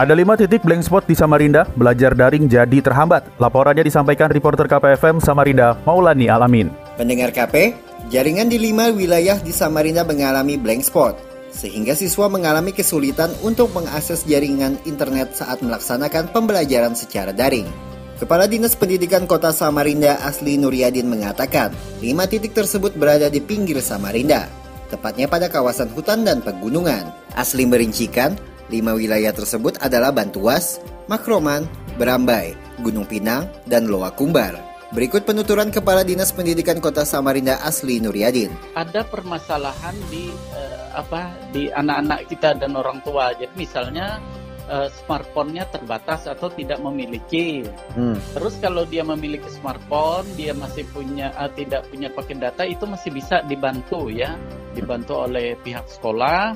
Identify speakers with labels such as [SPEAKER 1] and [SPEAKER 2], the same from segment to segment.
[SPEAKER 1] Ada lima titik blank spot di Samarinda, belajar daring jadi terhambat. Laporannya disampaikan reporter KPFM Samarinda, Maulani Alamin.
[SPEAKER 2] Pendengar KP, jaringan di lima wilayah di Samarinda mengalami blank spot, sehingga siswa mengalami kesulitan untuk mengakses jaringan internet saat melaksanakan pembelajaran secara daring. Kepala Dinas Pendidikan Kota Samarinda Asli Nuryadin mengatakan, lima titik tersebut berada di pinggir Samarinda, tepatnya pada kawasan hutan dan pegunungan. Asli merincikan, Lima wilayah tersebut adalah Bantuas, Makroman, Berambai, Gunung Pinang, dan Loa Kumbar. Berikut penuturan Kepala Dinas Pendidikan Kota Samarinda Asli Nuryadin.
[SPEAKER 3] Ada permasalahan di uh, apa di anak-anak kita dan orang tua. Jadi misalnya uh, smartphone-nya terbatas atau tidak memiliki. Hmm. Terus kalau dia memiliki smartphone, dia masih punya uh, tidak punya paket data itu masih bisa dibantu ya, dibantu oleh pihak sekolah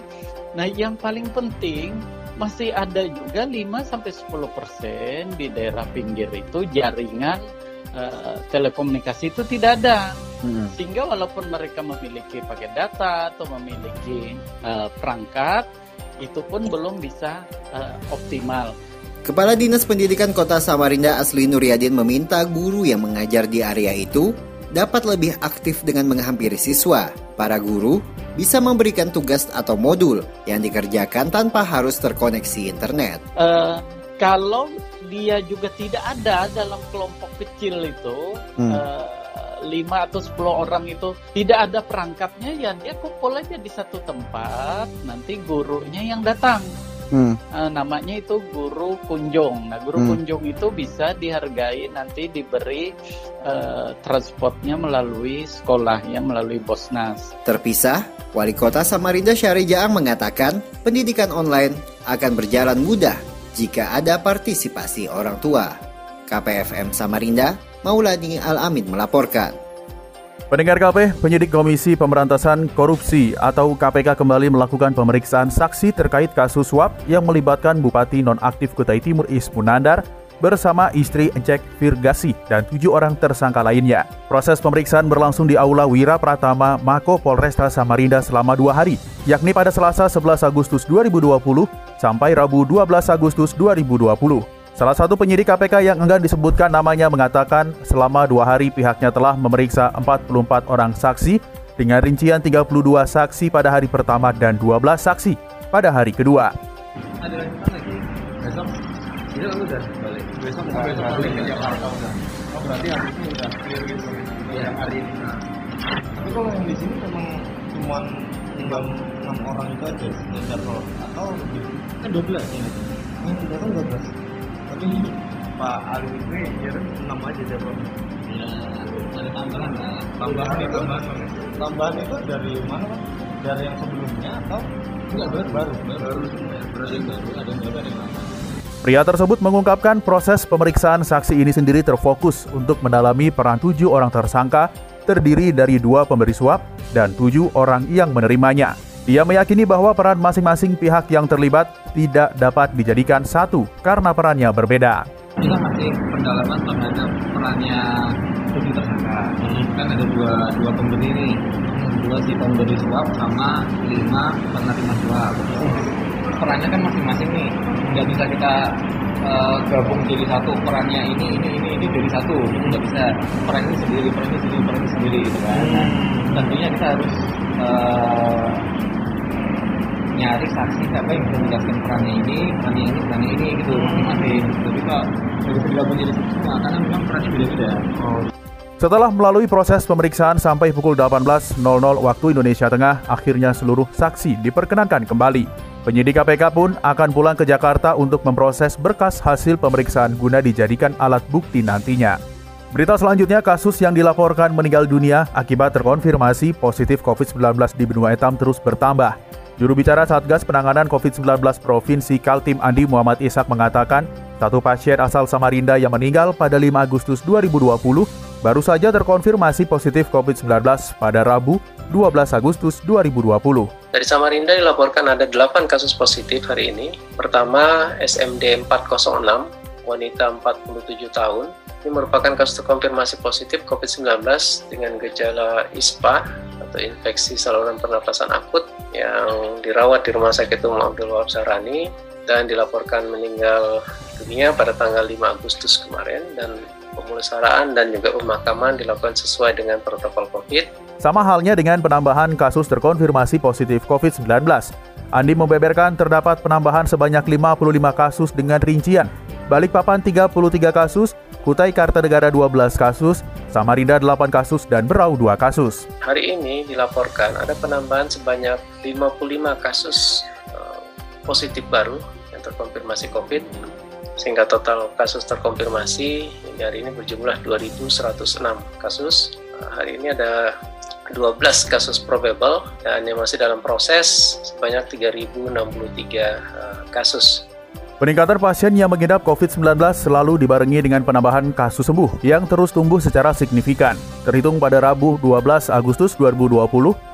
[SPEAKER 3] Nah, yang paling penting masih ada juga 5 sampai 10% di daerah pinggir itu jaringan uh, telekomunikasi itu tidak ada. Hmm. Sehingga walaupun mereka memiliki paket data atau memiliki uh, perangkat itu pun belum bisa uh, optimal.
[SPEAKER 2] Kepala Dinas Pendidikan Kota Samarinda Asli Nuryadin meminta guru yang mengajar di area itu dapat lebih aktif dengan menghampiri siswa. Para guru bisa memberikan tugas atau modul yang dikerjakan tanpa harus terkoneksi internet.
[SPEAKER 3] Uh, kalau dia juga tidak ada dalam kelompok kecil itu, hmm. uh, 5 atau 10 orang itu tidak ada perangkatnya ya dia kumpul aja di satu tempat nanti gurunya yang datang Hmm. Uh, namanya itu guru kunjung. Nah, guru hmm. kunjung itu bisa dihargai nanti diberi uh, transportnya melalui sekolahnya melalui Bosnas.
[SPEAKER 2] Terpisah, Wali Kota Samarinda Syari Jaang mengatakan pendidikan online akan berjalan mudah jika ada partisipasi orang tua. KPFM Samarinda, Maulani Al-Amin melaporkan.
[SPEAKER 1] Pendengar KP, penyidik Komisi Pemberantasan Korupsi atau KPK kembali melakukan pemeriksaan saksi terkait kasus suap yang melibatkan Bupati Nonaktif Kutai Timur Ismunandar bersama istri Encek Virgasi dan tujuh orang tersangka lainnya. Proses pemeriksaan berlangsung di Aula Wira Pratama Mako Polresta Samarinda selama dua hari, yakni pada Selasa 11 Agustus 2020 sampai Rabu 12 Agustus 2020. Salah satu penyidik KPK yang enggan disebutkan namanya mengatakan selama dua hari pihaknya telah memeriksa 44 orang saksi dengan rincian 32 saksi pada hari pertama dan 12 saksi pada hari kedua. Ada. Oh gitu. Iya orang itu aja atau? Kan 12 ya. Yang tidak kan 12 tapi Pak Ali ini kira enam aja dia bang ya ada tambahan lah tambahan itu tambahan. itu dari mana pak? Dari yang sebelumnya atau enggak baru baru? baru. Semua baru baru ada yang baru ada yang lama. Pria tersebut mengungkapkan proses pemeriksaan saksi ini sendiri terfokus untuk mendalami peran tujuh orang tersangka terdiri dari dua pemberi suap dan tujuh orang yang menerimanya. Dia meyakini bahwa peran masing-masing pihak yang terlibat tidak dapat dijadikan satu karena perannya berbeda.
[SPEAKER 4] Kita masih pendalaman terhadap perannya tujuh tersangka. Hmm. Kan ada dua dua pemberi ini, dua si pemberi suap sama lima penerima suap. Perannya kan masing-masing nih, nggak bisa kita uh, gabung jadi satu perannya ini ini ini ini jadi satu itu nggak bisa peran ini sendiri peran ini sendiri peran ini sendiri gitu kan nah, tentunya kita harus uh, nyari saksi siapa yang bisa menjelaskan perannya ini, perannya ini, perannya ini gitu masing-masing. Jadi kok nggak bisa digabung jadi karena memang perannya beda-beda. Oh.
[SPEAKER 1] Setelah melalui proses pemeriksaan sampai pukul 18.00 waktu Indonesia Tengah, akhirnya seluruh saksi diperkenankan kembali. Penyidik KPK pun akan pulang ke Jakarta untuk memproses berkas hasil pemeriksaan guna dijadikan alat bukti nantinya. Berita selanjutnya, kasus yang dilaporkan meninggal dunia akibat terkonfirmasi positif COVID-19 di Benua Etam terus bertambah. Juru bicara Satgas Penanganan COVID-19 Provinsi Kaltim Andi Muhammad Ishak mengatakan, Satu pasien asal Samarinda yang meninggal pada 5 Agustus 2020 baru saja terkonfirmasi positif COVID-19 pada Rabu 12 Agustus 2020.
[SPEAKER 5] Dari Samarinda dilaporkan ada 8 kasus positif hari ini. Pertama, SMD 406, wanita 47 tahun. Ini merupakan kasus terkonfirmasi positif COVID-19 dengan gejala ISPA atau infeksi saluran pernapasan akut yang dirawat di Rumah Sakit Umum Abdul Wahab Sarani dan dilaporkan meninggal dunia pada tanggal 5 Agustus kemarin dan pemulasaraan dan juga pemakaman dilakukan sesuai dengan protokol COVID.
[SPEAKER 1] Sama halnya dengan penambahan kasus terkonfirmasi positif COVID-19. Andi membeberkan terdapat penambahan sebanyak 55 kasus dengan rincian Balikpapan 33 kasus, Kutai Kartanegara 12 kasus, Samarinda 8 kasus, dan Berau 2 kasus.
[SPEAKER 5] Hari ini dilaporkan ada penambahan sebanyak 55 kasus uh, positif baru yang terkonfirmasi COVID sehingga total kasus terkonfirmasi hari ini berjumlah 2.106 kasus. Nah, hari ini ada 12 kasus probable dan yang masih dalam proses sebanyak 3.063 uh, kasus.
[SPEAKER 1] Peningkatan pasien yang mengidap COVID-19 selalu dibarengi dengan penambahan kasus sembuh yang terus tumbuh secara signifikan. Terhitung pada Rabu 12 Agustus 2020,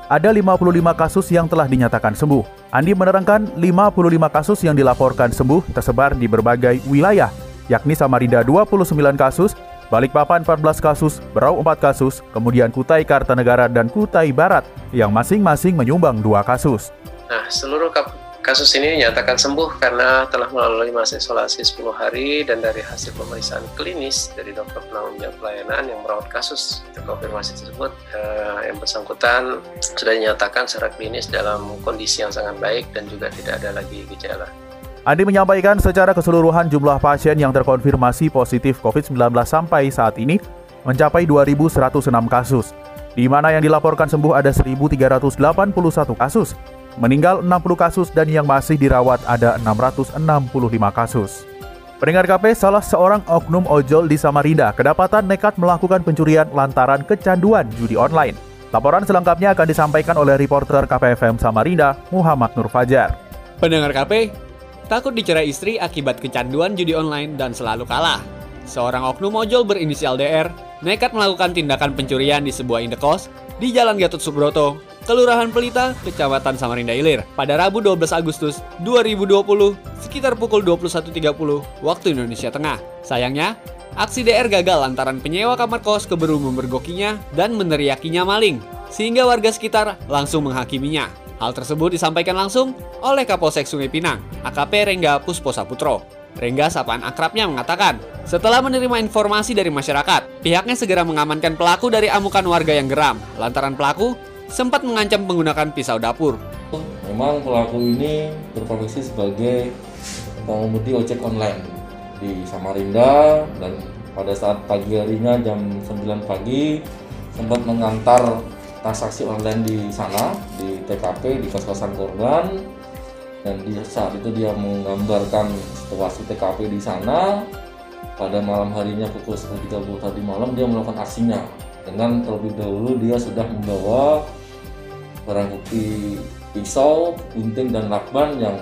[SPEAKER 1] ada 55 kasus yang telah dinyatakan sembuh. Andi menerangkan 55 kasus yang dilaporkan sembuh tersebar di berbagai wilayah, yakni Samarinda 29 kasus, Balikpapan 14 kasus, Berau 4 kasus, kemudian Kutai Kartanegara dan Kutai Barat yang masing-masing menyumbang 2 kasus.
[SPEAKER 5] Nah, seluruh Kasus ini dinyatakan sembuh karena telah melalui masa isolasi 10 hari dan dari hasil pemeriksaan klinis dari dokter penanggung jawab pelayanan yang merawat kasus terkonfirmasi tersebut eh, yang bersangkutan sudah dinyatakan secara klinis dalam kondisi yang sangat baik dan juga tidak ada lagi gejala.
[SPEAKER 1] Andi menyampaikan secara keseluruhan jumlah pasien yang terkonfirmasi positif COVID-19 sampai saat ini mencapai 2.106 kasus, di mana yang dilaporkan sembuh ada 1.381 kasus Meninggal 60 kasus dan yang masih dirawat ada 665 kasus. Pendengar KP, salah seorang oknum ojol di Samarinda kedapatan nekat melakukan pencurian lantaran kecanduan judi online. Laporan selengkapnya akan disampaikan oleh reporter KPFM Samarinda, Muhammad Nur Fajar.
[SPEAKER 6] Pendengar KP, takut dicerai istri akibat kecanduan judi online dan selalu kalah. Seorang oknum ojol berinisial DR nekat melakukan tindakan pencurian di sebuah indekos di Jalan Gatot Subroto, Kelurahan Pelita, Kecamatan Samarinda Ilir, pada Rabu 12 Agustus 2020 sekitar pukul 21.30 waktu Indonesia Tengah. Sayangnya, aksi DR gagal lantaran penyewa kamar kos keburu memergokinya dan meneriakinya maling, sehingga warga sekitar langsung menghakiminya. Hal tersebut disampaikan langsung oleh Kapolsek Sungai Pinang, AKP Rengga Puspo Saputro. Rengga sapaan akrabnya mengatakan, setelah menerima informasi dari masyarakat, pihaknya segera mengamankan pelaku dari amukan warga yang geram, lantaran pelaku sempat mengancam menggunakan pisau dapur.
[SPEAKER 7] Memang pelaku ini berprofesi sebagai pengemudi ojek online di Samarinda dan pada saat pagi harinya jam 9 pagi sempat mengantar transaksi online di sana di TKP di kos-kosan korban. Dan di saat itu dia menggambarkan situasi TKP di sana. Pada malam harinya pukul 10.30 tadi malam dia melakukan aksinya. Dengan terlebih dahulu dia sudah membawa barang bukti pisau, gunting dan lakban yang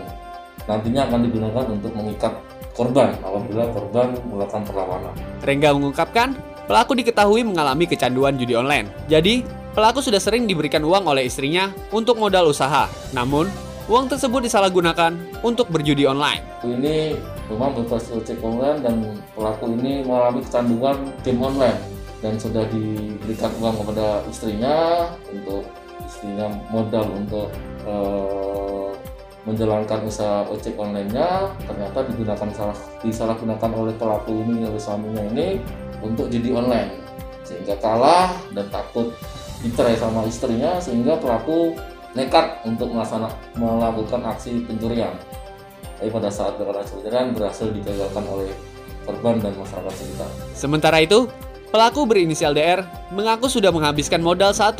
[SPEAKER 7] nantinya akan digunakan untuk mengikat korban apabila korban melakukan perlawanan.
[SPEAKER 6] Rengga mengungkapkan, pelaku diketahui mengalami kecanduan judi online. Jadi, pelaku sudah sering diberikan uang oleh istrinya untuk modal usaha. Namun, uang tersebut disalahgunakan untuk berjudi online.
[SPEAKER 7] Ini memang berbasis ojek online dan pelaku ini mengalami kecanduan game online dan sudah diberikan uang kepada istrinya untuk istrinya modal untuk uh, menjalankan usaha ojek online-nya ternyata digunakan salah disalahgunakan oleh pelaku ini oleh suaminya ini untuk jadi online sehingga kalah dan takut dicerai sama istrinya sehingga pelaku nekat untuk melakukan aksi pencurian. Tapi pada saat melakukan pencurian berhasil digagalkan oleh korban dan masyarakat sekitar.
[SPEAKER 6] Sementara itu, Pelaku berinisial DR mengaku sudah menghabiskan modal 1,5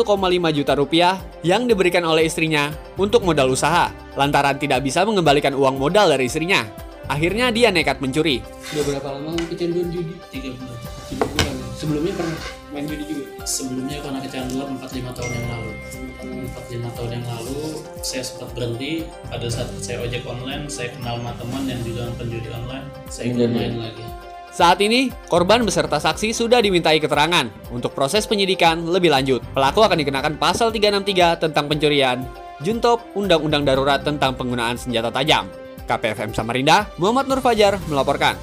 [SPEAKER 6] juta rupiah yang diberikan oleh istrinya untuk modal usaha, lantaran tidak bisa mengembalikan uang modal dari istrinya. Akhirnya dia nekat mencuri.
[SPEAKER 8] Sudah berapa lama kecanduan judi? Tiga bulan. Tiga bulan. Sebelumnya pernah main judi juga? Sebelumnya karena kecanduan 4-5 tahun yang lalu 4-5 tahun yang lalu saya sempat berhenti pada saat saya ojek online saya kenal sama teman yang juga penjudi online saya ikut main lagi
[SPEAKER 6] saat ini, korban beserta saksi sudah dimintai keterangan. Untuk proses penyidikan lebih lanjut, pelaku akan dikenakan pasal 363 tentang pencurian, Juntop Undang-Undang Darurat tentang penggunaan senjata tajam. KPFM Samarinda, Muhammad Nur Fajar melaporkan.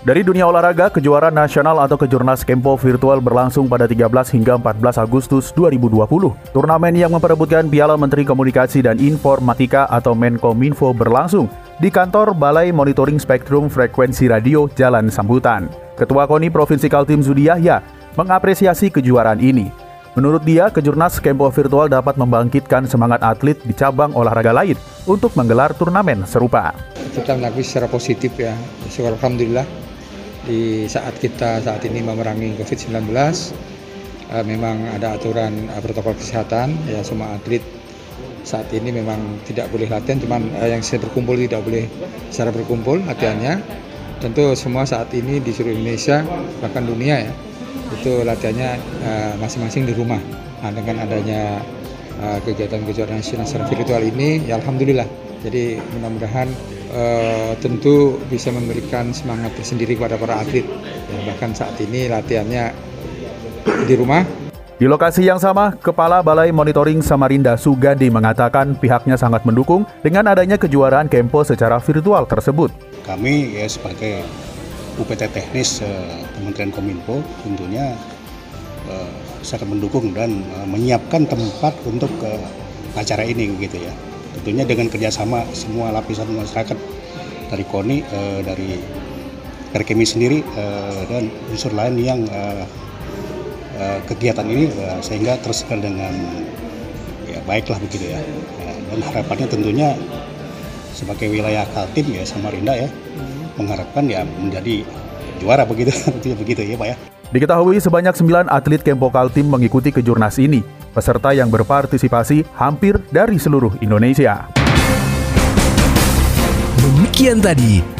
[SPEAKER 1] Dari dunia olahraga, kejuaraan nasional atau kejurnas Kempo virtual berlangsung pada 13 hingga 14 Agustus 2020. Turnamen yang memperebutkan Piala Menteri Komunikasi dan Informatika atau Menkominfo berlangsung di kantor Balai Monitoring Spektrum Frekuensi Radio Jalan Sambutan. Ketua KONI Provinsi Kaltim Zudi Yahya mengapresiasi kejuaraan ini. Menurut dia, kejurnas Kempo virtual dapat membangkitkan semangat atlet di cabang olahraga lain untuk menggelar turnamen serupa.
[SPEAKER 9] Kita menanggapi secara positif ya, syukur Alhamdulillah di saat kita saat ini memerangi COVID-19 uh, memang ada aturan uh, protokol kesehatan ya semua atlet saat ini memang tidak boleh latihan cuman uh, yang saya berkumpul tidak boleh secara berkumpul latihannya tentu semua saat ini di seluruh Indonesia bahkan dunia ya itu latihannya masing-masing uh, di rumah nah, dengan adanya kegiatan kejuaraan nasional secara virtual ini ya Alhamdulillah jadi mudah-mudahan uh, tentu bisa memberikan semangat tersendiri kepada para atlet. Ya, bahkan saat ini latihannya di rumah.
[SPEAKER 1] Di lokasi yang sama, Kepala Balai Monitoring Samarinda Sugandi mengatakan pihaknya sangat mendukung dengan adanya kejuaraan Kempo secara virtual tersebut.
[SPEAKER 10] Kami ya sebagai UPT Teknis eh, Kementerian Kominfo tentunya eh, sangat mendukung dan eh, menyiapkan tempat untuk eh, acara ini gitu ya tentunya dengan kerjasama semua lapisan masyarakat dari KONI eh, dari kami sendiri eh, dan unsur lain yang eh, eh, kegiatan ini eh, sehingga tersebar dengan ya baiklah begitu ya. ya dan harapannya tentunya sebagai wilayah Kaltim ya Samarinda ya mengharapkan ya menjadi juara begitu tentunya begitu ya Pak ya.
[SPEAKER 1] Diketahui sebanyak 9 atlet Kempo Kaltim mengikuti kejurnas ini peserta yang berpartisipasi hampir dari seluruh Indonesia.
[SPEAKER 11] Demikian tadi